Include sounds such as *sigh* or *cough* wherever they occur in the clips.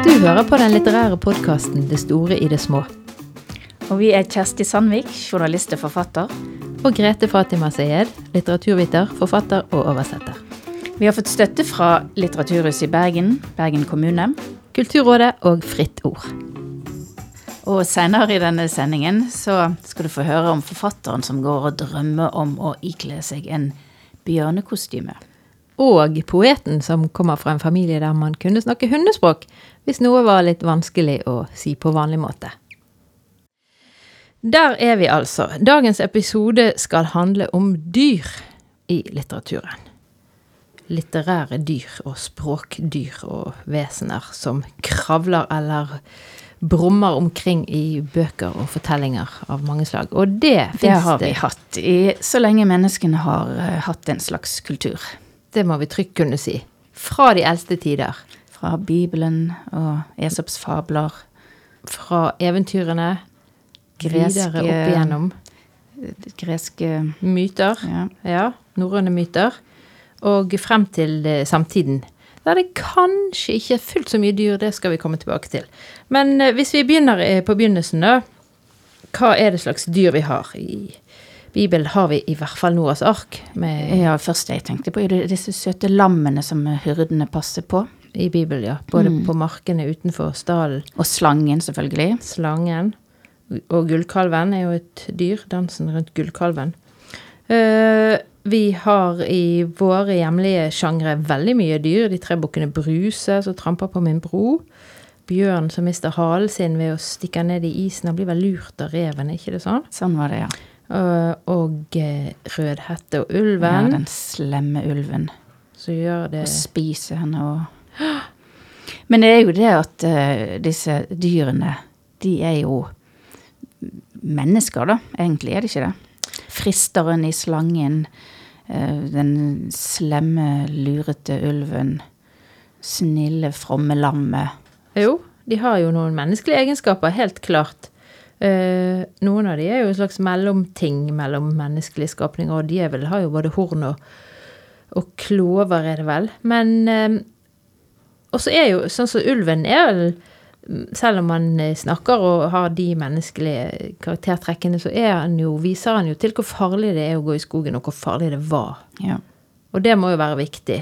Du hører på den litterære podkasten Det store i det små. Og vi er Kjersti Sandvik, journalist og forfatter. Og Grete Fatima Sayed, litteraturviter, forfatter og oversetter. Vi har fått støtte fra Litteraturhuset i Bergen, Bergen kommune. Kulturrådet og Fritt Ord. Og senere i denne sendingen så skal du få høre om forfatteren som går og drømmer om å ikle seg en bjørnekostyme. Og poeten som kommer fra en familie der man kunne snakke hundespråk hvis noe var litt vanskelig å si på vanlig måte. Der er vi altså. Dagens episode skal handle om dyr i litteraturen. Litterære dyr og språkdyr og vesener som kravler eller brummer omkring i bøker og fortellinger av mange slag. Og det Det Det har vi hatt i så lenge menneskene har eh, hatt en slags kultur. Det må vi trygt kunne si. Fra de eldste tider. Fra Bibelen og Esops fabler, Fra eventyrene Greske- videre opp igjennom. greske Myter. ja. Ja, norrøne myter. Og frem til eh, samtiden. Der det kanskje ikke er fullt så mye dyr, det skal vi komme tilbake til. Men eh, hvis vi begynner eh, på begynnelsen, da. Hva er det slags dyr vi har? I Bibelen har vi i hvert fall Noas ark med, ja, første jeg tenkte på, er disse søte lammene som hyrdene passer på. i Bibelen, ja. Både på markene utenfor stallen. Og slangen, selvfølgelig. Slangen. Og gullkalven er jo et dyr. Dansen rundt gullkalven. Uh, vi har i våre hjemlige sjangre veldig mye dyr. De tre bukkene Bruse, som tramper på min bro. Bjørn som mister halen sin ved å stikke ned i isen. Han blir vel lurt av reven, er ikke det sånn? Sånn var det, ja. Eh, og eh, Rødhette og ulven. ja den slemme ulven. som gjør det Og spiser henne og Men det er jo det at uh, disse dyrene, de er jo mennesker, da. Egentlig er det ikke det. Fristeren i slangen, uh, den slemme, lurete ulven, snille, fromme lammet. Jo, de har jo noen menneskelige egenskaper, helt klart. Eh, noen av de er jo en slags mellomting mellom menneskelige skapninger, og de er vel, har jo både horn og, og klover, er det vel. Men eh, også er jo sånn som ulven er vel selv om han eh, snakker og har de menneskelige karaktertrekkene, så han jo, viser han jo til hvor farlig det er å gå i skogen, og hvor farlig det var. Ja. Og det må jo være viktig.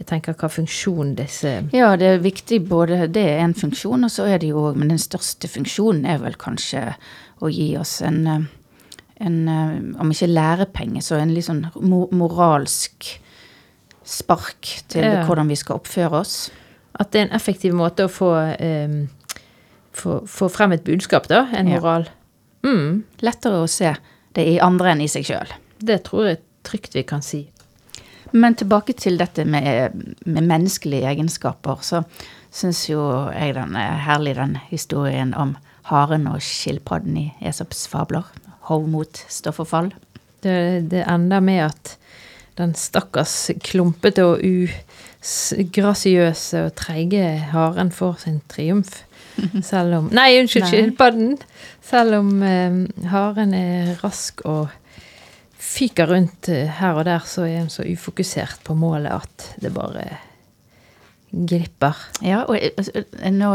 Jeg tenker hva funksjon disse ja, det er viktig både Det er en funksjon, og så er det jo Men den største funksjonen er vel kanskje å gi oss en, eh, en eh, Om ikke lærepenge, så en litt sånn moralsk spark til Ja. hvordan vi skal oppføre oss. At det er en effektiv måte å få, um, få, få frem et budskap, da. En Ja. moral. Mm, Lettere å se det i andre enn i seg sjøl. det tror jeg trygt vi kan si. Men tilbake til dette med, med menneskelige egenskaper, så syns jo jeg den er herlig, den historien om haren og skilpadden i Esops fabler. Hovmot stoff og fall. Det, det ender med at den stakkars klumpete og ugrasiøse og treige haren får sin triumf. *laughs* Selv om Nei, unnskyld, skilpadden. Selv om um, haren er rask og fyker rundt eh, her og der, så er en så ufokusert på målet at det bare glipper. Ja, og eh, altså, nå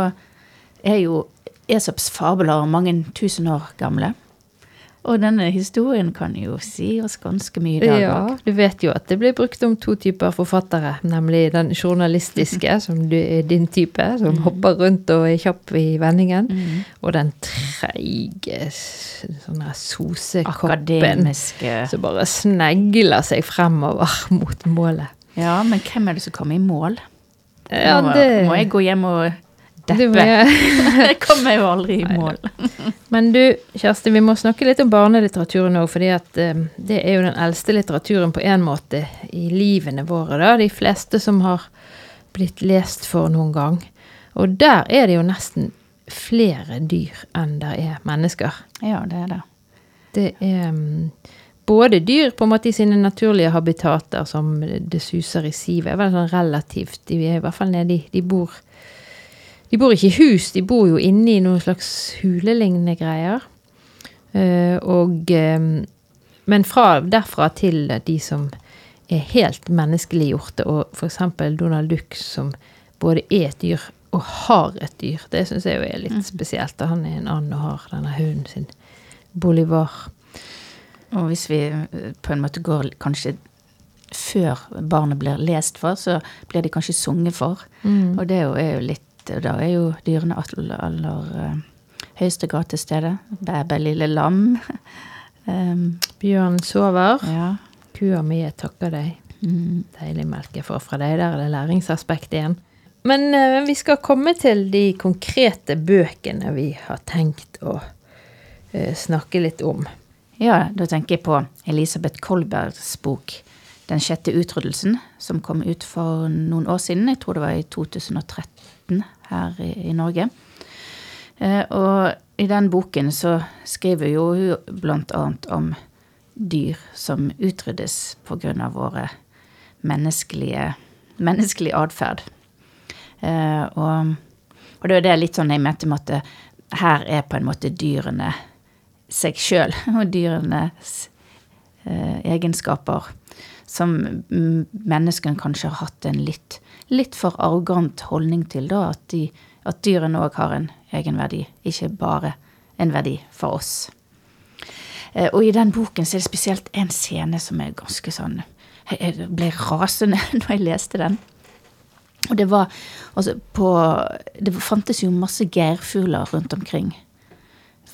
er jo Esops fabler mange tusen år gamle. Og denne historien kan jo si oss ganske mye i dag Ja, du vet jo at det blir brukt om to typer forfattere. Nemlig den journalistiske, *laughs* som du er din type, som Mm. hopper rundt og er kjapp i vendingen. Og den treige, sånne sosekoppen Akademiske som bare snegler seg fremover mot målet. Ja, men hvem er det som kommer i mål? Ja, det- må jeg gå hjem og deppe? *laughs* *laughs* jeg- kommer jo aldri i mål. *laughs* Men du, Kjersti, vi må snakke litt om barnelitteraturen òg, fordi at eh, det er jo den eldste litteraturen på en måte i livene våre, da. De fleste som har blitt lest for noen gang. Og der er det jo nesten flere dyr enn det er mennesker. Ja, det er det. Det er mm, både dyr på en måte i sine naturlige habitater, som det suser i sivet, er vel sånn relativt. De er i hvert fall nede i De bor De bor ikke i hus, de bor jo inne i noen slags hulelignende greier. Eh, og eh, Men fra derfra til de som er helt menneskeliggjorte, og f.eks. Donald Duck som både er et dyr og har et dyr. Det syns jeg jo er litt spesielt. da Han er en and og har denne hunden sin, Bolivar. Og hvis vi eh, på en måte går kanskje før barnet blir lest for, så blir de kanskje sunget for. Og det er jo, er litt Da er jo dyrene aller, aller eh, høyeste grad til stede. Bæbæ, lille lam. um, *laughs* Bjørn sover. ja. Kua mi, jeg takker deg. Mm. Deilig melk jeg får fra deg. Der er det læringsaspekt igjen. Men uh, vi skal komme til de konkrete bøkene vi har tenkt å uh, snakke litt om. Ja, da tenker jeg på Elisabeth Kolbergs bok 'Den sjette utryddelsen', som kom ut for noen år siden. Jeg tror det var i 2013 her i, i Norge. Eh, og i den boken så skriver jo hun annet om dyr som utryddes pga. våre menneskelige menneskelig atferd. Eh, og, og det er litt sånn jeg mente at her er på en måte dyrene seg sjøl *laughs* og dyrenes egenskaper som menneskene kanskje har hatt en litt, litt for arrogant holdning til. da, At, at dyrene òg har en egenverdi, ikke bare en verdi for oss. Eh, og i den boken så er det spesielt en scene som er ganske sånn jeg ble rasende *laughs* når jeg leste den. Og det var altså på Det fantes jo masse geirfugler rundt omkring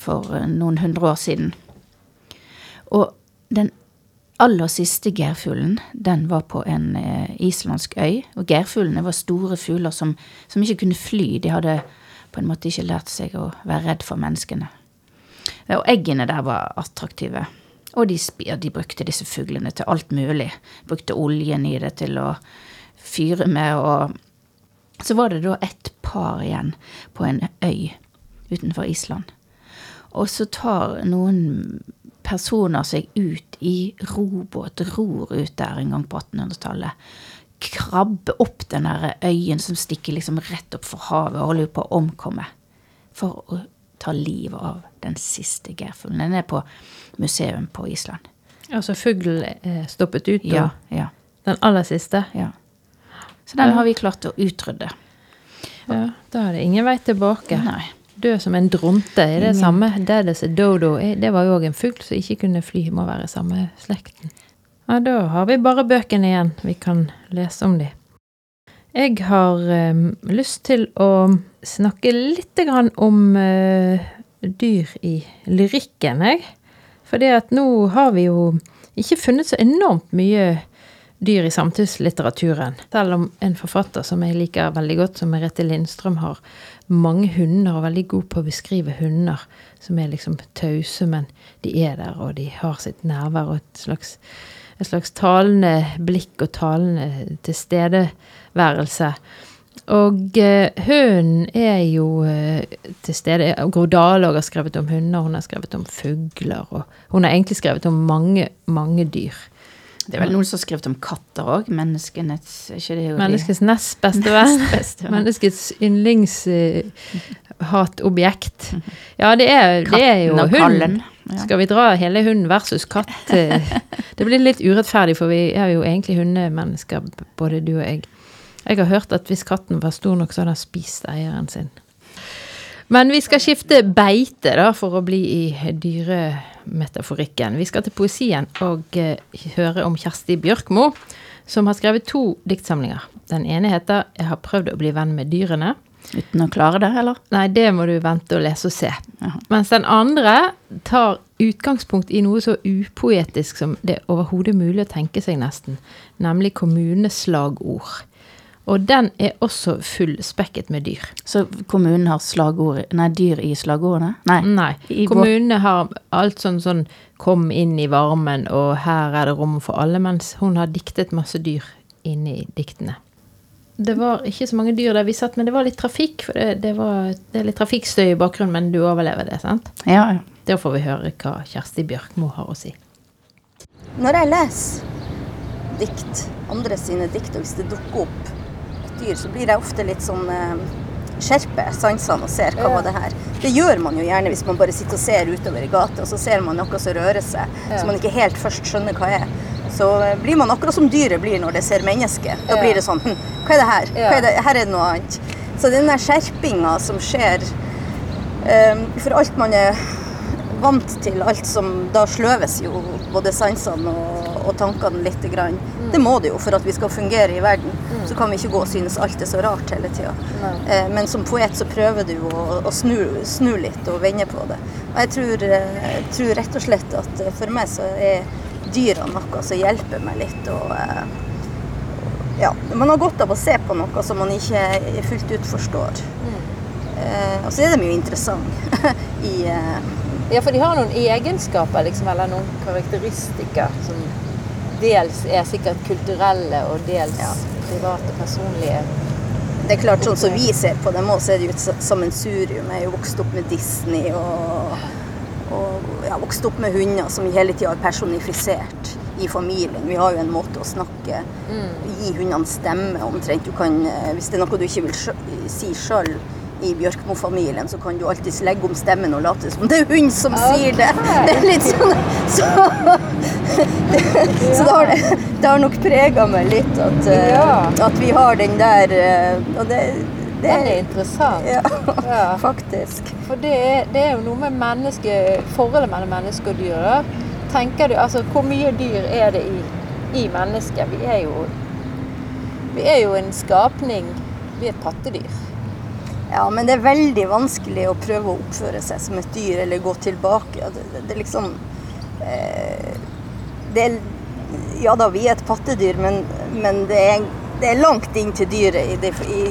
for eh, noen hundre år siden. Og den aller siste gærfuglen, den var på en eh, islandsk øy. Og gærfuglene var store fugler som, som ikke kunne fly. De hadde på en måte ikke lært seg å være redd for menneskene. Og eggene der var attraktive. Og de, de brukte disse fuglene til alt mulig. Brukte oljen i det til å fyre med, og så var det da ett par igjen på en øy utenfor Island. Og så tar noen personer seg ut i robåt, ror ut der en gang på 1800-tallet. Krabbe opp den der øyen som stikker liksom rett opp for havet og holder på å omkomme. For å ta livet av den siste gærfuglen. Den er på museum på Island. Altså fuglen er stoppet ut, Ja, ja, den aller siste. ja. Så den har vi klart å utrydde. Ja, da er det ingen vei tilbake. Nei. Død som en dronte er det Ingen. samme. A dodo. eh, Det var jo òg en fugl som ikke kunne fly. Må være samme slekten. Ja, da har vi bare bøkene igjen. Vi kan lese om de. Jeg har um, lyst til å snakke litt grann om uh, dyr i lyrikken, jeg. Fordi at nå har vi jo ikke funnet så enormt mye dyr i samtidslitteraturen. Selv om en forfatter som jeg liker veldig godt, som Merete Lindstrøm, har mange hunder og veldig god på å beskrive hunder som er liksom tause, men de er der, og de har sitt nærvær og et slags, et slags talende blikk og talende tilstedeværelse. Og eh, hunden er jo eh, til stede. Grodal har skrevet om hunder, hun har skrevet om fugler, og hun har egentlig skrevet om mange, mange dyr. Det er vel noen som har skrevet om katter òg. Menneskenes ikke det jo Menneskets nest beste *laughs* venn. Nest beste venn. Menneskets yndlingshatoobjekt. Ja, det er, det er jo hund. Ja. Skal vi dra hele hund versus katt? *laughs* Det blir litt urettferdig, for vi er jo egentlig hundemennesker, både du og jeg. Jeg har hørt at hvis katten var stor nok, så hadde han spist eieren sin. Men vi skal skifte beite, da, for å bli i dyremetaforikken. Vi skal til poesien og uh, høre om Kjersti Bjørkmo, som har skrevet to diktsamlinger. Den ene heter 'Jeg har prøvd å bli venn med dyrene'. Uten å klare det, eller? Nei, det må du vente og lese og se. Aha. Mens den andre tar utgangspunkt i noe så upoetisk som det er overhodet mulig å tenke seg, nesten. Nemlig kommuneslagord. Og den er også fullspekket med dyr. Så kommunen har slagord Nei, dyr i slagordene? Nei. Nei. I Kommunene har alt sånn sånn 'kom inn i varmen', og 'her er det rom for alle', mens hun har diktet masse dyr inni diktene. Det var ikke så mange dyr der vi satt, men det var litt trafikk. For det, det, var, det er litt trafikkstøy i bakgrunnen, men du overlever det, sant? Ja, ja. Da får vi høre hva Kjersti Bjørkmo har å si. Når jeg leser dikt, andre sine dikt, og hvis det dukker opp dyr, så blir jeg ofte litt sånn eh, Skjerper sansene og ser hva var det her. Det gjør man jo gjerne hvis man bare sitter og ser utover i gata, og så ser man noe som rører seg, som man ikke helt først skjønner hva er. så eh, blir man akkurat som dyret blir når det ser mennesket. Da Ja. blir det sånn hm, Hva er det her? Ja. Er det? Her er det noe annet. Så den der skjerpinga som skjer eh, For alt man er vant til, alt som Da sløves jo både sansene og, og tankene lite grann. Mm. Det må det jo for at vi skal fungere i verden. Så kan vi ikke gå og synes alt er så rart hele tida. Eh, men som poet så prøver du å, å snu, snu litt og vende på det. Og jeg tror, eh, jeg tror rett og slett at eh, for meg så er dyra noe som hjelper meg litt. Og, eh, ja, man har godt av å se på noe som man ikke fullt ut forstår. Eh, og så er de jo interessante *laughs* i eh, Ja, for de har noen egenskaper, liksom, eller noen karakteristikker som dels er sikkert kulturelle, og dels Ja. private, personlige. Det er klart, sånn som vi ser på dem også, så er det jo et sammensurium. Jeg er jo vokst opp med Disney og, og ja, vokst opp med hunder som vi hele tida har personifisert i familien. Vi har jo en måte å snakke Gi hundene stemme omtrent. Du kan, eh, hvis det er noe du ikke vil si sjøl i Bjørkmo-familien, så kan du alltids legge om stemmen og late som det er hun som sier det. *laughs* Det er litt sånn Så, så det, har, det har nok prega meg litt at, eh, at vi har den der eh, Og det, det Den er interessant. Ja, Ja. *laughs* faktisk. For det er, det er jo noe med menneske, forholdet mellom menneske og dyr. Da. Tenker du, altså Hvor mye dyr er det i, i mennesket? Vi er jo Vi er jo en skapning. Vi er et pattedyr. Ja, men det er veldig vanskelig å prøve å oppføre seg som et dyr eller gå tilbake. Det, det, det liksom eh, det er, Ja da, vi er et pattedyr, men, men det, er, det er langt inn til dyret i, i,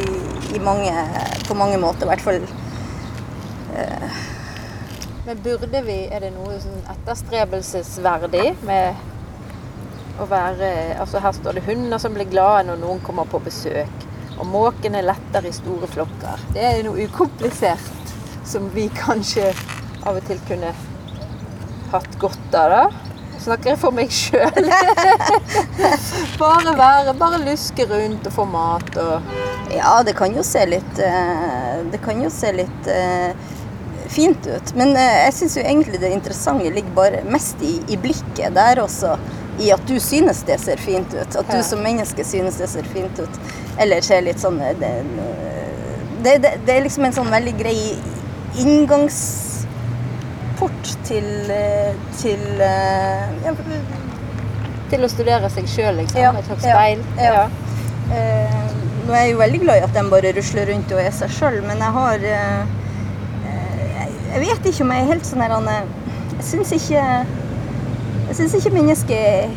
i mange, på mange måter. I hvert fall Men burde vi Er det noe sånn etterstrebelsesverdig med å være Altså her står det hunder som blir glade når noen kommer på besøk. Og måkene letter i store flokker. Det er noe ukomplisert som vi kanskje av og til kunne hatt godt av, da. Snakker jeg for meg sjøl? *laughs* bare være, bare luske rundt og få mat og Ja, det kan jo se litt eh, Det kan jo se litt eh, fint ut. Men eh, jeg syns jo egentlig det interessante ligger bare mest i, i blikket der også. I at du synes det ser fint ut. At du som menneske synes det ser fint ut. Eller ser litt sånn eh, Det, det, det, det er liksom en sånn veldig grei inngangsport til, eh, til eh, ja, Til å studere seg sjøl, liksom. Ja, Et slags ja, speil. ja. Eh, nå er jeg jo veldig glad i at de bare rusler rundt og er seg sjøl, men jeg har eh, eh, Jeg vet ikke om jeg er helt sånn her Jeg syns ikke Jeg syns ikke mennesket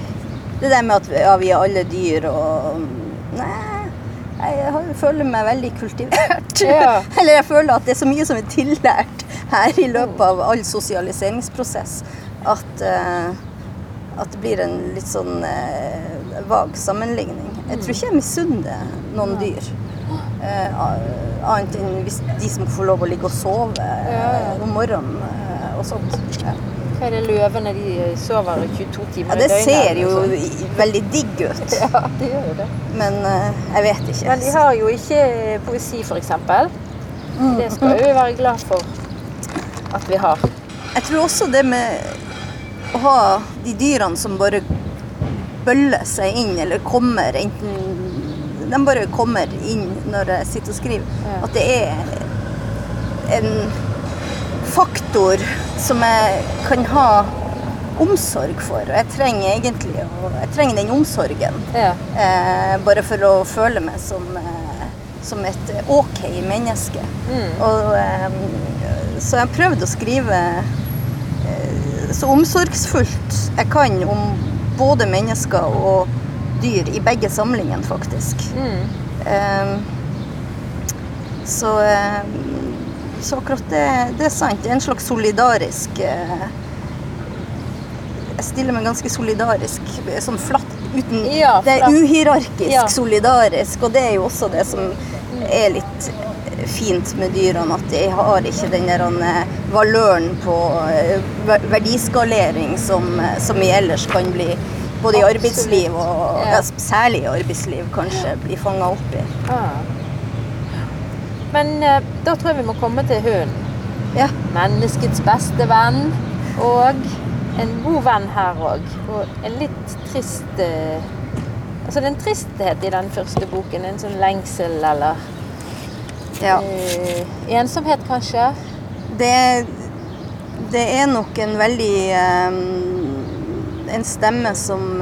Det der med at ja, vi er alle dyr og Nei. Jeg føler meg veldig kultivert. Ja. *laughs* Eller jeg føler at det er så mye som er tillært her i løpet av all sosialiseringsprosess at eh, at det blir en litt sånn eh, vag sammenligning. Jeg tror ikke jeg misunner noen dyr. Eh, annet enn hvis de som får lov å ligge og sove eh, om morgenen eh, og sånt. Ja. Hva er det løvene de sover 22 timer det i døgnet? ser eller jo noe sånt? veldig digg ut, *laughs* Ja, det gjør jo det. men eh, jeg vet ikke. Men de har jo ikke poesi, f.eks. Mm. Det skal vi være glad for at vi har. Jeg tror også det med å ha de dyrene som bare bøller seg inn, eller kommer enten De bare kommer inn når jeg sitter og skriver. Ja. At det er en faktor som jeg kan ha omsorg for. Og jeg trenger egentlig jeg trenger den omsorgen. Ja. Eh, bare for å føle meg som, eh, som et OK menneske. Mm. Og, eh, så jeg har prøvd å skrive eh, så omsorgsfullt jeg kan om både mennesker og dyr i begge samlingene, faktisk. Mm. Eh, så, eh, så akkurat det, det er sant. Det er en slags solidarisk eh, Jeg stiller meg ganske solidarisk, sånn flatt uten Ja, Det er uhierarkisk Ja. solidarisk, og det er jo også det som er litt fint med dyrene. At de har ikke den der eh, valøren på eh, verdiskalering som, eh, som vi ellers kan bli både i arbeidsliv og Ja. ja, særlig i arbeidsliv kanskje bli fanga opp i. Men eh, da tror jeg vi må komme til hunden. Ja. Menneskets beste venn og en god venn her òg, og en litt trist eh, Altså det er en tristhet i den første boken. En sånn lengsel eller Ja. eh, ensomhet, kanskje. Det, det er nok en veldig eh, En stemme som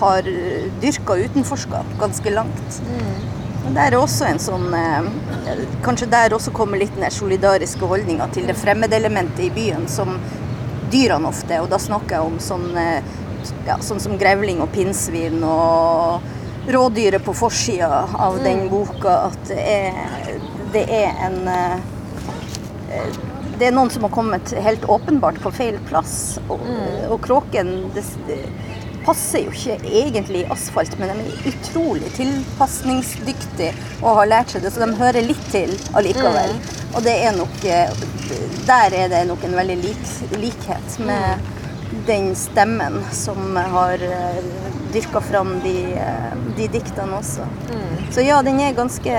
har dyrka utenforskap ganske langt. Men der er også en sånn eh, Kanskje der også kommer litt den solidariske holdninga til det fremmedelementet i byen som dyrene ofte. Og da snakker jeg om sånn, eh, ja, sånn som grevling og pinnsvin og rådyret på forsida av den boka. At det er, det er en eh, det er noen som har kommet helt åpenbart på feil plass. Og, og kråken det passer jo ikke egentlig i asfalt, men de er utrolig tilpasningsdyktige og har lært seg det, så de hører litt til allikevel. Og det er nok eh, Der er det nok en veldig lik, likhet med den stemmen som har dyrka fram de, eh, de diktene også. Så ja, den er ganske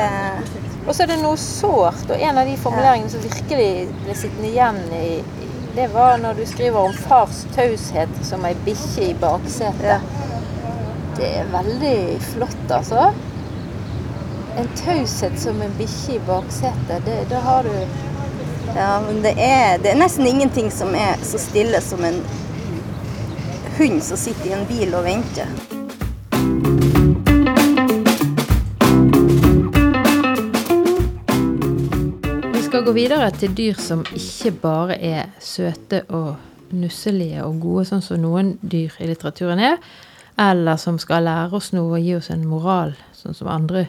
Og så er det noe sårt, og en av de formuleringene som virkelig ble sittende igjen i- det var når du skriver om fars taushet som ei bikkje i baksetet. Ja. Det er veldig flott, altså. En taushet som en bikkje i baksetet, det, da har du Ja, men det er, det er nesten ingenting som er så stille som en hund som sitter i en bil og venter. Skal gå videre til dyr som ikke bare er søte og nusselige og gode, sånn som noen dyr i litteraturen er, eller som skal lære oss noe og gi oss en moral, sånn som andre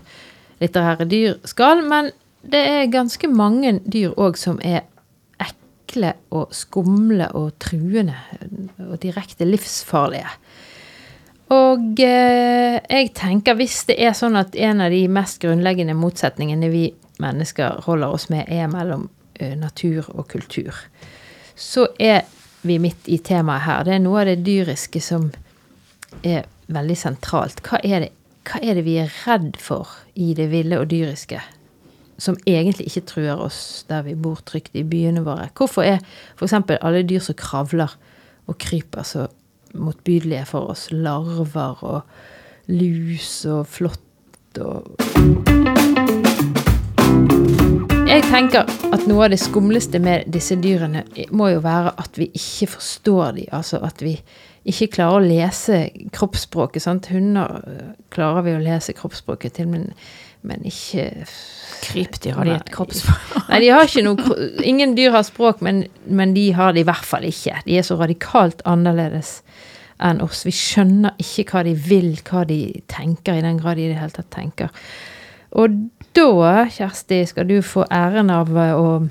litterære dyr skal. Men det er ganske mange dyr òg som er ekle og skumle og truende og direkte livsfarlige. Og eh, jeg tenker hvis det er sånn at en av de mest grunnleggende motsetningene vi mennesker holder oss med, er mellom eh, natur og kultur, så er vi midt i temaet her. Det er noe av det dyriske som er veldig sentralt. Hva er det, hva er det vi er redd for i det ville og dyriske? Som egentlig ikke truer oss der vi bor trygt i byene våre. Hvorfor er f.eks. alle dyr som kravler og kryper så motbydelige for oss? Larver og lus og flått og Jeg tenker at noe av det skumleste med disse dyrene må jo være at vi ikke forstår dem. Altså at vi ikke klarer å lese kroppsspråket. sant? Hunder øh, klarer vi å lese kroppsspråket til, men, men ikke Krypdyr har de et kroppsspråk. Nei, de har ikke noe Ingen dyr har språk, men, men de har det i hvert fall ikke. De er så radikalt annerledes enn oss. Vi skjønner ikke hva de vil, hva de tenker, i den grad de i det hele tatt tenker. Og da, Kjersti, skal du få æren av eh, å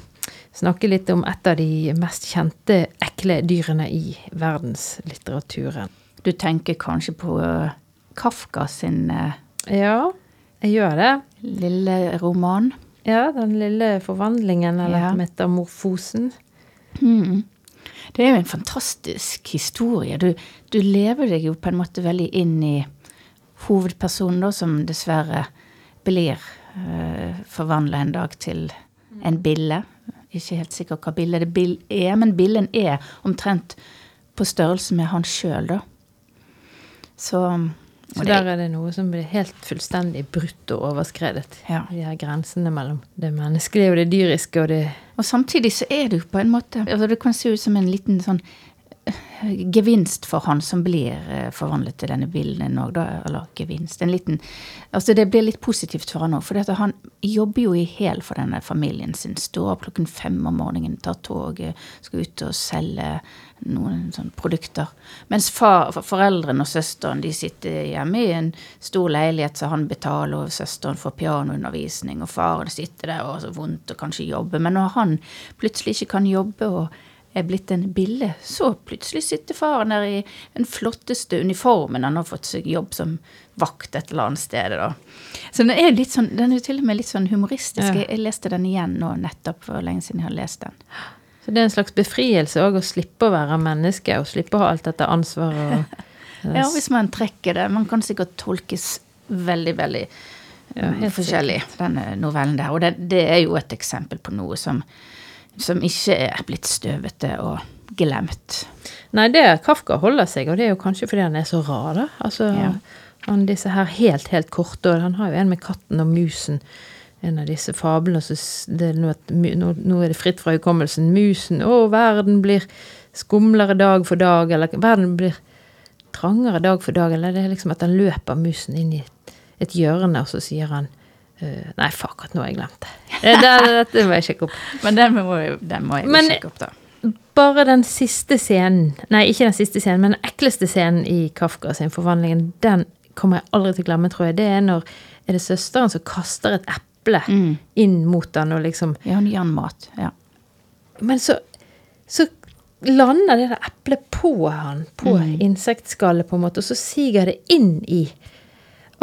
snakke litt om et av de mest kjente ekle dyrene i verdenslitteraturen. Du tenker kanskje på eh, Kafka sin eh, Ja, jeg gjør det. lille roman. Ja, den lille forvandlingen, eller Ja. metamorfosen. Mm. Det er jo en fantastisk historie. Du, du lever deg jo på en måte veldig inn i hovedpersonen, da, som dessverre blir forvandla en dag til en bille. Ikke helt sikker hva bille det er, men billen er omtrent på størrelse med han sjøl, da. Så Så der er det noe som blir helt fullstendig brutt og overskredet. Ja. De her grensene mellom det menneskelige og det dyriske og det Og samtidig så er det jo på en måte altså Det kan se ut som en liten sånn eh, gevinst for han som blir eh, forvandlet til denne bilden òg, da. Eller gevinst. En liten Altså det blir litt positivt for han òg. For han jobber jo i hæl for denne familien sin. Står opp klokken fem om morgenen, tar toget, skal ut og selge noen sånne produkter. Mens far, foreldrene og søsteren de sitter hjemme i en stor leilighet som han betaler, og søsteren får pianoundervisning, og faren sitter der og har så vondt og kanskje jobber. Men når han plutselig ikke kan jobbe og er blitt en bille, så plutselig sitter faren der i den flotteste uniformen. Han har fått seg jobb som vakt et eller annet sted. Da. Så den er, litt sånn, den er jo til og med litt sånn humoristisk. Ja. Jeg, leste den igjen nå nettopp for lenge siden jeg har lest den. Så det er en slags befrielse òg, å slippe å være menneske, og slippe å ha alt dette ansvaret *laughs* Ja, hvis man trekker det. Man kan sikkert tolkes veldig, veldig Ja, helt forskjellig, denne novellen der. Og det, det er jo et eksempel på noe som, som ikke er blitt støvete og glemt. Nei, det Kafka holder seg, og det er jo kanskje fordi han er så rar, da. Altså, Ja. han disse her helt, helt korte, og han har jo en med katten og musen. En av disse fablene. Så det er noe, nå, er det fritt fra hukommelsen. Musen. Å, verden blir skumlere dag for dag. Eller verden blir trangere dag for dag. Eller det er liksom at han løper musen inn i et hjørne, og så sier han eh, Nei, fuck, at nå har jeg glemt det. det dette må jeg sjekke opp. *laughs* Men den må, den må jeg Men- sjekke opp, da. Bare den siste scenen, nei, ikke den siste scenen, men den ekleste scenen i Kafka sin forvandling, den kommer jeg aldri til å glemme, tror jeg. Det er når er det søsteren som kaster et eple Mm. inn mot han, og liksom Ja, hun gir han mat. Ja. Men så, så lander det der eplet på han, på Mm. insektskallet, på en måte, og så siger det inn i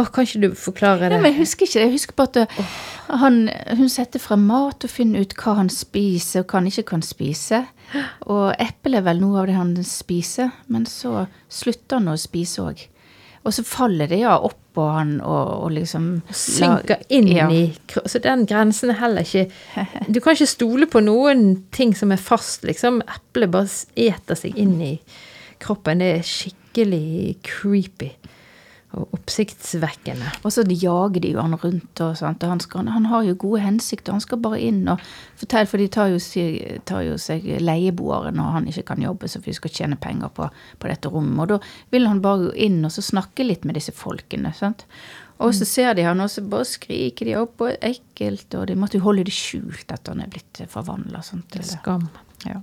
Å, kan ikke du forklare det? Nei, men jeg husker ikke det. Jeg husker bare at oh. han, hun setter frem mat og finner ut hva han spiser og hva han ikke kan spise. Og eple er vel noe av det han spiser, men så slutter han å spise òg. Og så faller det ja oppå han og, og liksom synker inn Ja. i Så den grensen er heller ikke Du kan ikke stole på noen ting som er fast, liksom. Eplet bare eter seg inn i kroppen. Det er skikkelig creepy. Og oppsiktsvekkende. Og så jager de jo han rundt, og, sånt, og han, skal, han har jo gode hensikter. Han skal bare inn og fortelle, for de tar jo, tar jo seg leieboere når han ikke kan jobbe, så vi skal tjene penger på, på dette rommet. Og da vil han bare gå inn og så snakke litt med disse folkene. sant? Og så ser de han, og så bare skriker de opp, og ekkelt, og de måtte jo holde det skjult at han er blitt forvandla. Skam. Ja.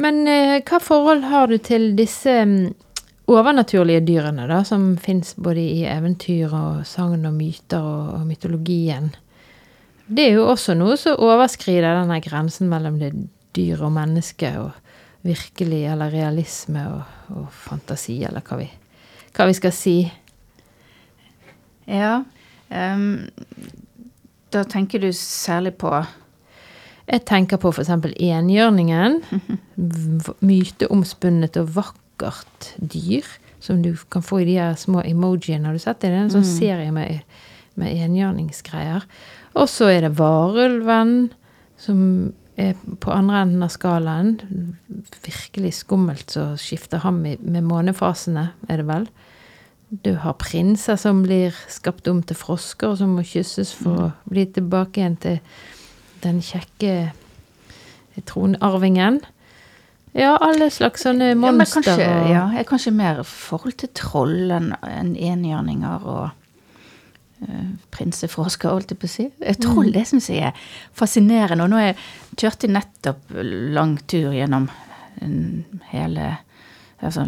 Men eh, hva forhold har du til disse mm, overnaturlige dyrene, da, som fins både i eventyr og sagn og myter og, og mytologien? Det er jo også noe som overskrider denne grensen mellom det dyr og menneske, og virkelig eller realisme og, og fantasi, eller hva vi, hva vi skal si. ja. Um, da tenker du særlig på Jeg tenker på f.eks. enhjørningen. *laughs* V- Myteomspunnet og vakkert dyr. Som du kan få i de her små emojiene. Har du sett det? Det er en sånn serie med, med enhjørningsgreier. Og så er det varulven, som er på andre enden av skalaen. Virkelig skummelt så skifter ham i- med månefasene, er det vel. Du har prinser som blir skapt om til frosker, og som må kysses for å bli tilbake igjen til den kjekke tronarvingen. Ja, alle slags sånne Ja, monstre. kanskje, og- ja, jeg kanskje mer i forhold til troll enn enn enhjørninger og uh, prinsefrosker, holdt jeg på å si. Troll, Troll, det syns jeg er fascinerende. Og nå jeg kjørte jeg nettopp lang tur gjennom mm, hele altså,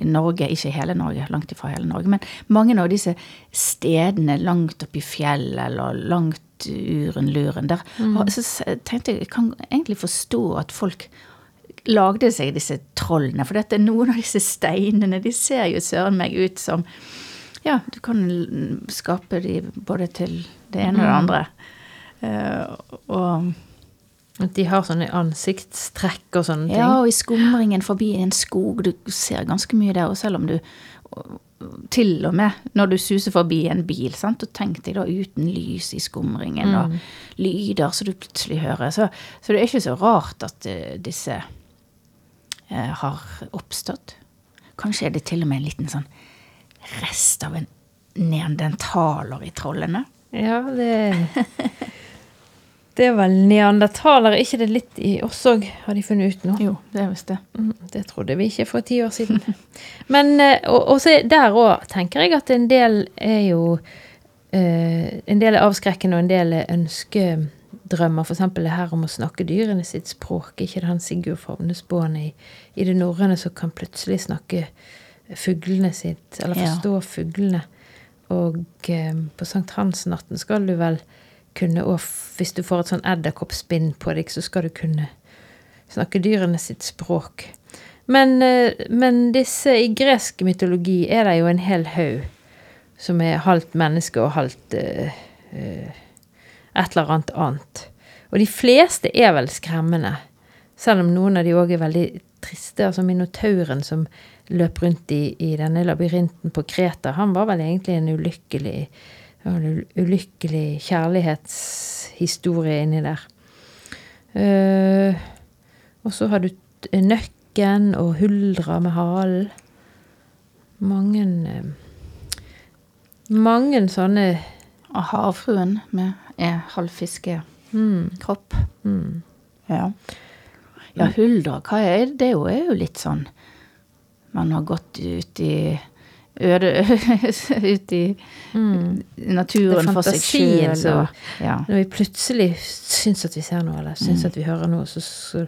Norge, ikke hele Norge, langt ifra hele Norge, men mange av disse stedene langt oppi i fjellet eller langt uren luren der. Og så tenkte jeg, jeg kan egentlig forstå at folk lagde seg disse trollene. For dette, noen av disse steinene de ser jo søren meg ut som Ja, du kan skape de både til det ene og det andre. Uh, og de har sånne ansiktstrekk og sånne ting. ja, og i skumringen forbi en skog, du ser ganske mye der. Og selv om du Til og med når du suser forbi en bil, sant, og tenk deg da uten lys i skumringen, og lyder som du plutselig hører. Så, så det er ikke så rart at eh, disse har oppstått. Kanskje er det til og med en liten sånn rest av en neandertaler i trollene. Ja, det Det er vel neandertaler, ikke det litt i oss òg, har de funnet ut nå? Jo, det er visst det. Mm, Det trodde vi ikke for ti år siden. *laughs* Men eh, og, og så der òg tenker jeg at en del er jo eh, En del er avskrekkende, og en del er ønskedrømmer. F.eks. det her om å snakke dyrene sitt språk. Ikke det han Sigurd Favnesboen i, i det norrøne som kan plutselig snakke fuglene sitt, eller Ja. forstå fuglene. Og eh, på sankthansnatten skal du vel kunne Og hvis du får et sånn edderkoppspinn på deg, så skal du kunne snakke dyrene sitt språk. Men, eh, men disse i gresk mytologi er det jo en hel haug som er halvt menneske og halvt eh, eh, et eller annet annet. Og de fleste er vel skremmende. Selv om noen av de òg er veldig triste. Altså Minotauren som løp rundt i, i denne labyrinten på Kreta, han var vel egentlig en ulykkelig en ulykkelig kjærlighetshistorie inni der. Uh, Og så har du nøkken og huldra med halen. Mange uh, Mange sånne Og havfruen med er halvfiskekropp. mm, Ja. ja, Hulda, hva er det? Det er jo, litt sånn Man har gått ut i øde *laughs* Ut i mm. naturen for seg sjøl. Ja. Når vi plutselig syns at vi ser noe, eller syns at vi hører noe, så, så,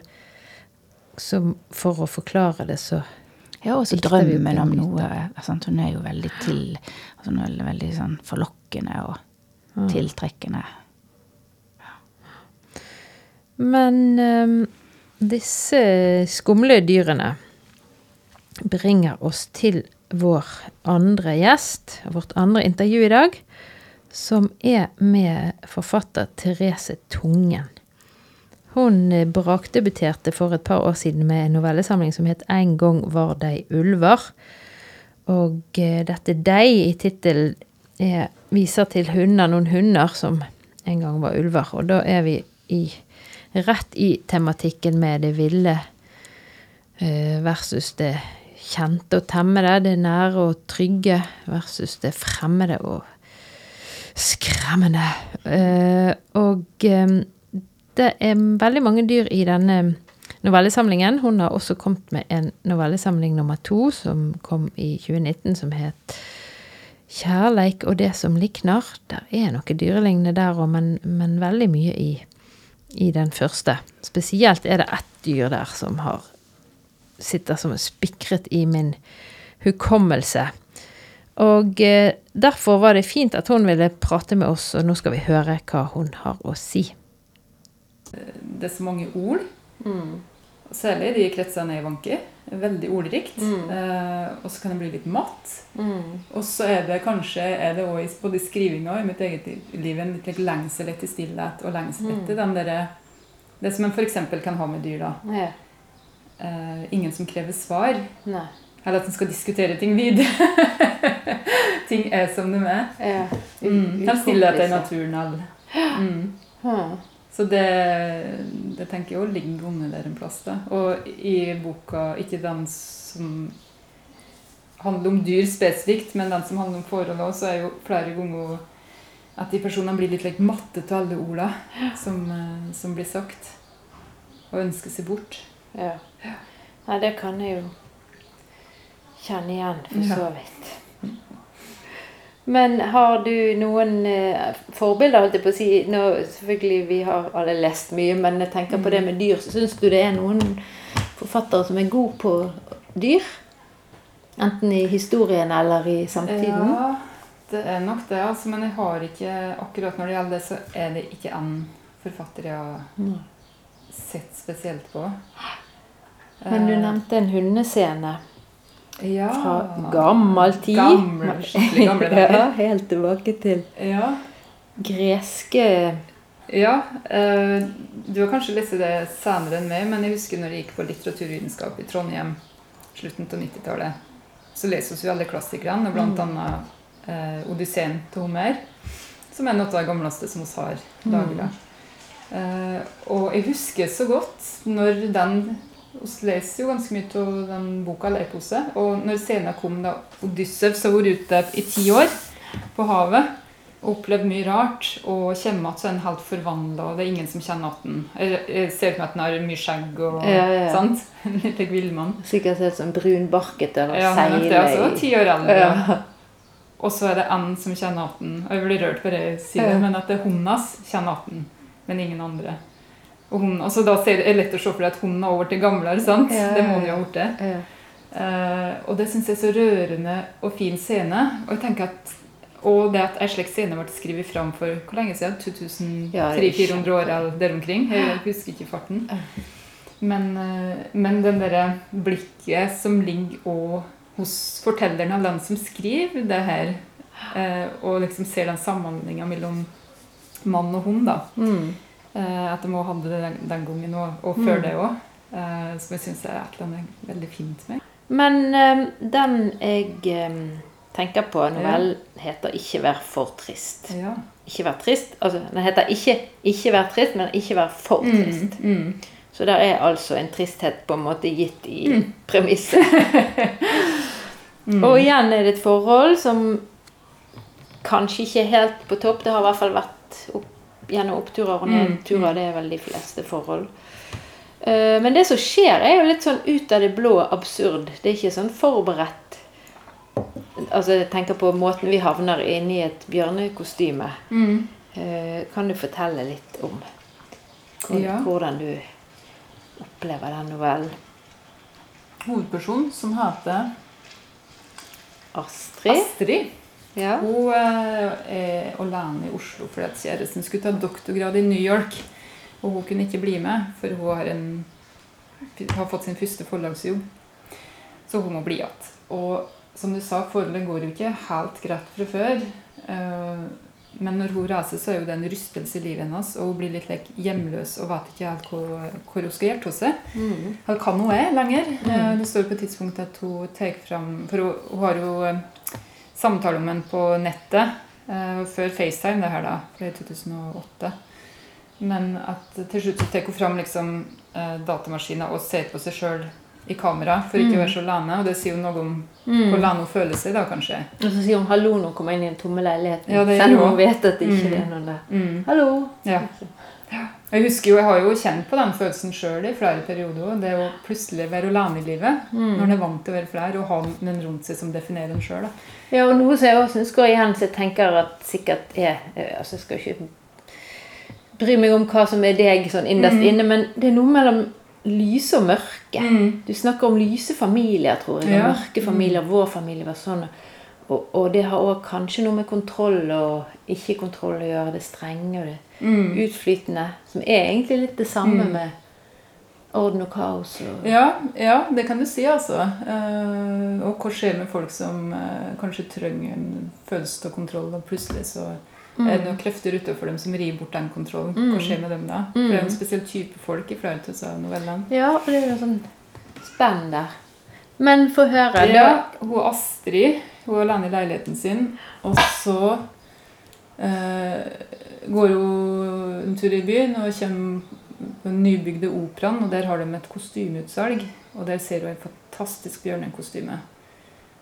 så for å forklare det, så Ja, og så drømmen om noe. Sant? Hun er jo veldig til altså Hun er veldig sånn forlokkende og tiltrekkende. Men um, disse skumle dyrene bringer oss til vår andre gjest, vårt andre intervju i dag, som er med forfatter Therese Tungen. Hun eh, brakdebuterte for et par år siden med en novellesamling som het En gang var dei ulver. Og eh, dette 'dei' i tittelen er- viser til hunder, noen hunder som en gang var ulver. Og da er vi i, rett i tematikken med det ville eh, versus det kjente og temmede, det nære og trygge versus det fremmede og skremmende. Eh, og eh, det er veldig mange dyr i denne novellesamlingen. Hun har også kommet med en novellesamling nummer to, som kom i 2019, som het Kjærleik og det som liknar. Der er noe dyrelignende der òg, men, men veldig mye i, i den første. Spesielt er det ett dyr der som har sitter som spikret i min hukommelse. Og eh, derfor var det fint at hun ville prate med oss, og nå skal vi høre hva hun har å si. det er så mange ord. Særlig de kretsene jeg vanker. Veldig ordrikt. Eh, og så kan det bli litt matt. Og så er det kanskje er det også, både i skrivinga og i mitt eget liv en litt lengsel etter stillhet og lengsel etter den derre Det som en f.eks. kan ha med dyr. da. Ja. Eh, ingen som krever svar. Nei. Eller at en skal diskutere ting videre. *laughs* ting er som de er. Ja. Mm. Den stillheten i naturen. Eller. Mm. Så det, det tenker jeg òg ligger under der en plass. da. Og i boka, ikke den som handler om dyr spesifikt, men den som handler om forhold også, så er jo flere ganger at de personene blir litt like, matte til alle ordene som, eh, som blir sagt. Og ønsker seg bort. Ja. Nei, det kan jeg jo kjenne igjen, for så vidt. Men har du noen eh, forbilder, holdt jeg på å si? Nå, selvfølgelig, vi har alle lest mye, men jeg tenker på det med dyr. Syns du det er noen forfattere som er gode på dyr? Enten i historien eller i samtiden? Ja, det er nok det. altså, Men jeg har ikke akkurat når det gjelder det, så er det ikke en forfatter jeg har sett spesielt på. Men du Eh, nevnte en hundescene ja, fra gammel tid. Gamle, skikkelig gamle dager. *laughs* ja, helt tilbake til Ja. greske ja eh, du har kanskje lest det senere enn meg, men jeg husker når jeg gikk på litteraturvitenskap i Trondheim slutten av 90-tallet. Så leser vi alle klassikerne, blant annet eh, 'Odysseen' til Homer. Som er noe av det gamleste som vi har lagra. Eh, og jeg husker så godt når den Vi leser jo ganske mye av den boka, eller. Og når scenen kom da Odyssevs har vært ute i ti år på havet og opplevd mye rart, og kommer igjen så er han helt forvandla, og det er ingen som kjenner at han Jeg ser ut som at han har mye skjegg og Ja, ja, ja. sant? *laughs* Litt villmann. Sikkert helt sånn brunbarket eller Ja, det, seile altså. Ti år eldre. Ja. Og så er det en som kjenner at han Og jeg blir rørt på det jeg sier, Ja. men at det er hunden hans kjenner han, men ingen andre. Og hun, altså da er det lett å se for deg at hunden har blitt gamlere, sant? Ja, Det må hun jo ha blitt. Ja. Uh, og det syns jeg er så rørende og fin scene. Og jeg tenker at og det at ei slik scene ble skrevet fram for hvor lenge siden? Ja, det er 2300-400 år eller der omkring. Jeg husker ikke farten. Men, eh, men den derre blikket som ligger hos fortelleren av den som skriver det her, eh, og liksom ser den samhandlinga mellom mann og hund, da. Mm. Eh, at de må hadde det den, gangen og, og før det òg. Eh, som jeg syns er et eller annet veldig fint med. Men eh, den jeg tenker på, novellen heter 'Ikke vær for trist'. Ja. Ikke vær trist. Altså, den heter ikke 'Ikke vær trist', men 'Ikke vær for trist'. Mm, mm. Så der er altså en tristhet på en måte gitt i premisset. *laughs* Og igjen er det et forhold som kanskje ikke er helt på topp. Det har i hvert fall vært opp, gjennom oppturer og nedturer. Det er vel de fleste forhold. Eh, Men det som skjer, er jo litt sånn ut av det blå absurd. Det er ikke sånn forberedt. Altså, jeg tenker på måten vi havner inn i et bjørnekostyme. Mm. Kan du fortelle litt om Ja. hvordan du opplever den novellen? Hovedpersonen, som heter Astrid? Astrid, Ja. hun eh, er alene i Oslo fordi at kjæresten skulle ta doktorgrad i New York. Og hun kunne ikke bli med, for hun har, en, har fått sin første forlagsjobb. Så hun må bli igjen. Og som du sa, forholdet går jo ikke helt greit fra før. Eh, Men når hun reiser, så er jo det en rystelse i livet hennes, og hun blir litt like, hjemløs og vet ikke helt hvor, hvor hun skal gjøre av seg. Mm. Hva kan hun er lenger. Eh, Det står på et tidspunkt at hun tar fram For hun, hun har jo eh, om med på nettet uh, før FaceTime, det her da, fra det er 2008. Men at til slutt så tar hun fram liksom, uh, datamaskinen og ser på seg sjøl i kamera for ikke å være så lane. Og det sier jo noe om hvor lane hun føler seg da, kanskje. Og så sier hun 'hallo' når hun kommer inn i en tomme leilighet. Ja, selv om hun hun vet at det ikke Mm. er noen der. Mm. 'Hallo'. Ja. Jeg husker jo, jeg har jo kjent på den følelsen sjøl i flere perioder. Det å plutselig være alene i livet. Når en er vant til å være flere, og ha noen rundt seg som definerer en sjøl. Ja, og noe som jeg også syns går igjen, som jeg tenker at sikkert er eh, Altså, jeg skal ikke bry meg om hva som er deg sånn innerst inne, men det er noe mellom lyse og mørke. Du snakker om lyse familier, tror jeg. Ja. mørke familier. Vår familie var sånn. Og, og det har òg kanskje noe med kontroll og ikke-kontroll å gjøre. Det strenge og det utflytende. Som er egentlig litt det samme med orden og kaos. Og, Ja, ja, det kan du si, altså. Eh, og hva skjer med folk som eh, kanskje trenger en følelse av kontroll, og plutselig så er det noen krefter utenfor dem som river bort den kontrollen. Hva skjer med dem da? For det er jo en spesiell type folk i flere av novellene. ja, og det er jo sånn spenn der. Men få høre. Ja, hun Astrid hun er alene i leiligheten sin, og så eh, går hun en tur i byen og kommer på den nybygde operaen, og der har de et kostymeutsalg. Og der ser hun et fantastisk bjørnekostyme.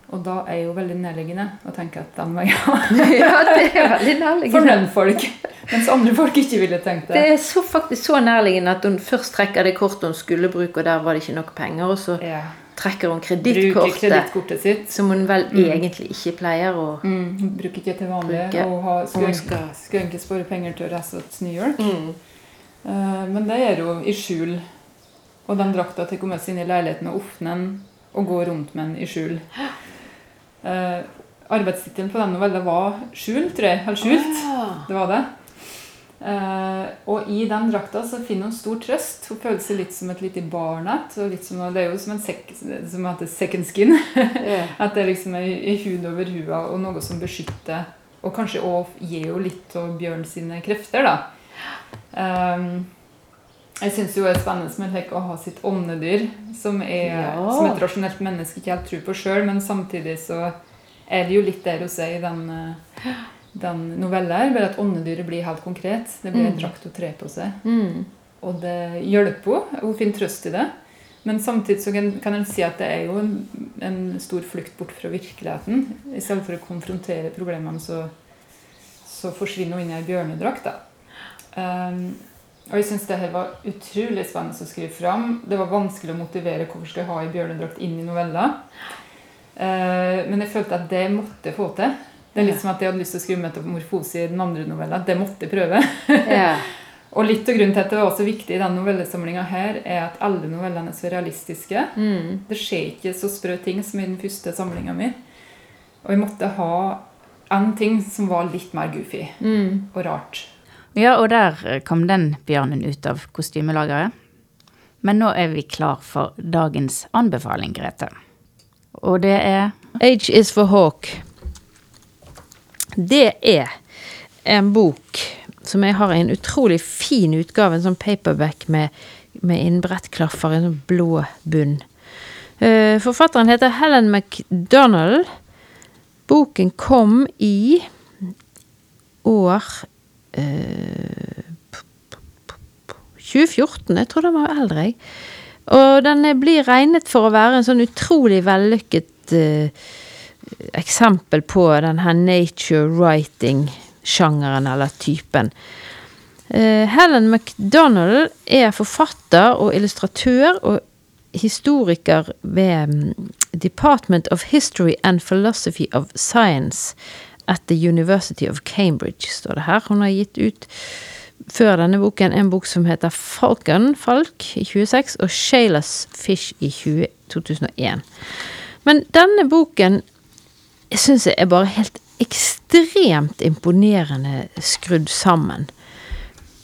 Og da er jo veldig nærliggende å tenke at den må jeg ha ja, det er veldig nærliggende. for noen folk. Mens andre folk ikke ville tenkt Det det. er så, faktisk så nærliggende at hun først trekker det kortet hun skulle bruke, og der var det ikke nok penger. Og så Ja. Trekker hun kredittkortet, som hun vel egentlig ikke pleier å Mm, bruker ikke til vanlig. Bruke. Og ha, skulle, skal- skulle egentlig spare penger til å reise til New York. Mm. Uh, Men det gjør hun i skjul. Og den drakta tar hun med seg inn i leiligheten og åpner den og går rundt med den i skjul. Uh, *gasps* Arbeidstittelen på den novella var 'Skjul', tror jeg. Eller 'Skjult'. Ah. Det var det. Eh, og i den drakta så finner hun stor trøst. Hun føler seg litt som et lite barnet. igjen. det er jo som en sek, som heter second skin. yeah. *laughs* At det liksom er i hud over hua og noe som beskytter. Og kanskje òg gir jo litt av Bjørn sine krefter, da. Um, jeg syns jo det er spennende med like, å ha sitt åndedyr, som, er, Ja. som et rasjonelt menneske ikke helt tror på sjøl, men samtidig så er det jo litt der hos deg i den, eh, den novella her, bare at åndedyret blir helt konkret. Det blir en drakt og tre på seg. Mm. Og det hjelper henne. Hun finner trøst i det. Men samtidig så kan, kan en si at det er jo en, en stor flukt bort fra virkeligheten. I stedet for å konfrontere problemene, så, så forsvinner hun inn i ei bjørnedrakt. Um, og jeg syns det her var utrolig spennende å skrive fram. Det var vanskelig å motivere hvorfor skal jeg ha ei bjørnedrakt inn i novella. Uh, men jeg følte at det måtte jeg få til. Det er litt som at jeg hadde lyst til å skrive metamorfose i den andre novella. Det måtte jeg prøve. *laughs* Yeah. *laughs* Og litt av grunnen til at det var så viktig i denne novellesamlinga her, er at alle novellene er så realistiske. Mm. Det skjer ikke så sprø ting som i den første samlinga mi. Og jeg måtte ha en ting som var litt mer goofy Mm. og rart. Ja, og der kom den bjørnen ut av kostymelageret. Men nå er vi klar for dagens anbefaling, Grete. Og det er Age is for hawk. Det er en bok som jeg har i en utrolig fin utgave, en sånn paperback med, med innbrettklaffer, en sånn blå bunn. Eh, forfatteren heter Helen McDonald. Boken kom i år eh, 2014. Jeg tror den var eldre, jeg. Og den blir regnet for å være en sånn utrolig vellykket eh, eksempel på den her nature writing-sjangeren eller typen. Eh, Helen MacDonald er forfatter og illustratør og historiker ved mm, Department of History and Philosophy of Science at the University of Cambridge, står det her. Hun har gitt ut før denne boken en bok som heter Falcon, Falk, i 26, og Shaylas Fish i 20, 2001. Men denne boken syns jeg er bare helt ekstremt imponerende skrudd sammen.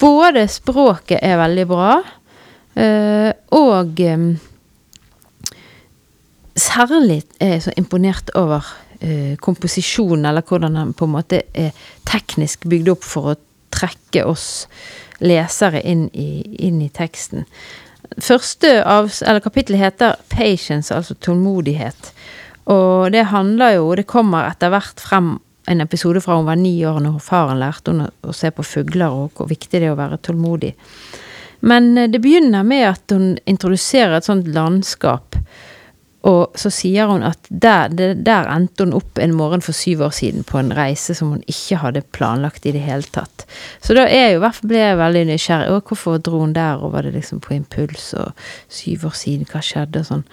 Både språket er veldig bra, eh, og eh, særlig er jeg så imponert over eh, komposisjonen, eller hvordan den på en måte er teknisk bygd opp for å trekke oss lesere inn i, inn i teksten. Første av, eller kapittelet heter 'Patience', altså tålmodighet. Og det handler jo Det kommer etter hvert frem en episode fra hun var ni år, når faren lærte henne å se på fugler, og hvor viktig det er å være tålmodig. Men det begynner med at hun introduserer et sånt landskap. Og så sier hun at der, der, endte hun opp en morgen for syv år siden på en reise som hun ikke hadde planlagt i det hele tatt. Så da er jo, ble jeg veldig nysgjerrig. Og hvorfor dro hun der, og var det liksom på impuls, og syv år siden, hva skjedde, og sånn.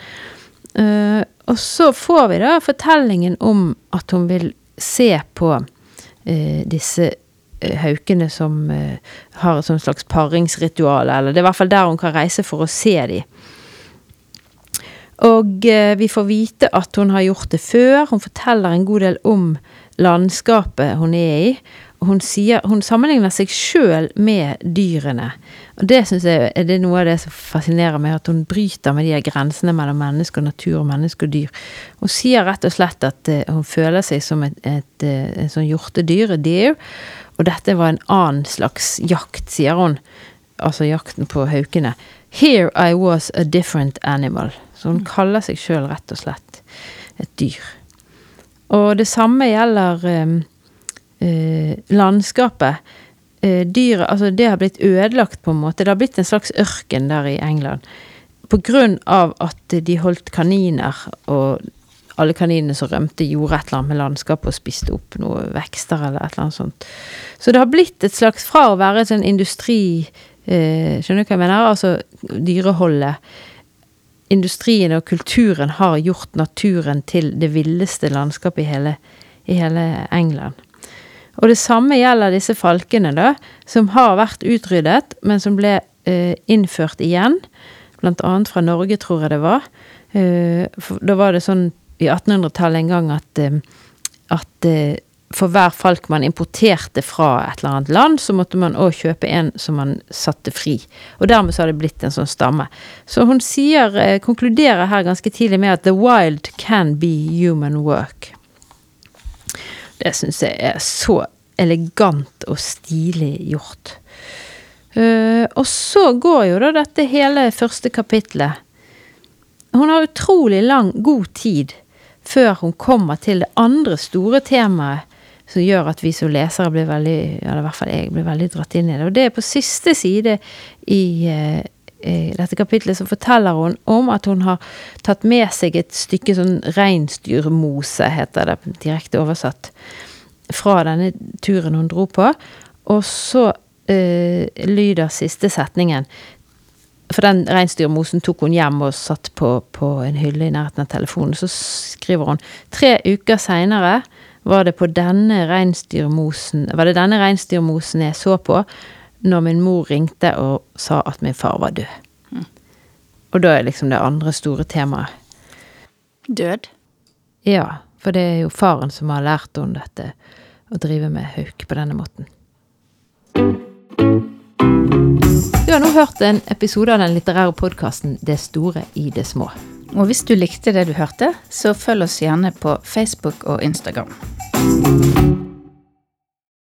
Uh, og så får vi da fortellingen om at hun vil se på eh, disse uh, haukene som har et sånt slags paringsritual, eller det er i hvert fall der hun kan reise for å se dem. Og vi får vite at hun har gjort det før. Hun forteller en god del om landskapet hun er i. Hun, sier, hun sammenligner seg sjøl med dyrene. Og det syns jeg er det noe av det som fascinerer meg, at hun bryter med de grensene mellom menneske og natur og menneske og dyr. Hun sier rett og slett at uh, hun føler seg som et, et, et, et sånn hjortedyr, et deer, Og dette var en annen slags jakt, sier hun. Altså jakten på haukene. Here I was a different animal. Så hun kaller seg sjøl rett og slett et dyr. Og det samme gjelder um, eh, landskapet. Eh, dyret Altså, det har blitt ødelagt, på en måte. Det har blitt en slags ørken der i England. På grunn av at de holdt kaniner, og alle kaninene som rømte, gjorde et eller annet med landskapet og spiste opp noe vekster eller et eller annet sånt. Så det har blitt et slags Fra å være et sånn industri eh, Skjønner du hva jeg mener? Altså dyreholdet. Industrien og kulturen har gjort naturen til det villeste landskapet i hele, i hele England. Og det samme gjelder disse falkene, da, som har vært utryddet, men som ble eh, innført igjen. Blant annet fra Norge, tror jeg det var. Eh, da var det sånn i 1800-tallet en gang at, eh, at eh, for hver falk man importerte fra et eller annet land, så måtte man òg kjøpe en som man satte fri. Og dermed så har det blitt en sånn stamme. Så hun sier, eh, konkluderer her ganske tidlig med at 'the wild can be human work'. Det syns jeg er så elegant og stilig gjort. Uh, og så går jo da dette hele første kapitlet. Hun har utrolig lang, god tid før hun kommer til det andre store temaet som gjør at vi som lesere blir veldig, eller i hvert fall jeg, blir veldig dratt inn i det. Og det er på siste side i, uh, i dette kapitlet så forteller hun om at hun har tatt med seg et stykke sånn reinsdyrmose, heter det direkte oversatt fra denne turen hun dro på. Og så eh, lyder siste setningen For den reinsdyrmosen tok hun hjem og satt på, på en hylle i nærheten av telefonen. Så skriver hun tre uker seinere var det på denne reinsdyrmosen denne reinsdyrmosen jeg så på når min mor ringte og sa at min far var død. Mm. Og da er liksom det andre store temaet. Død? Ja, for det er jo faren som har lært henne dette å drive med hauk på denne måten. Du har nå hørt en episode av den litterære podkasten 'Det store i det små'. Og hvis du likte det du hørte, så følg oss gjerne på Facebook og Instagram.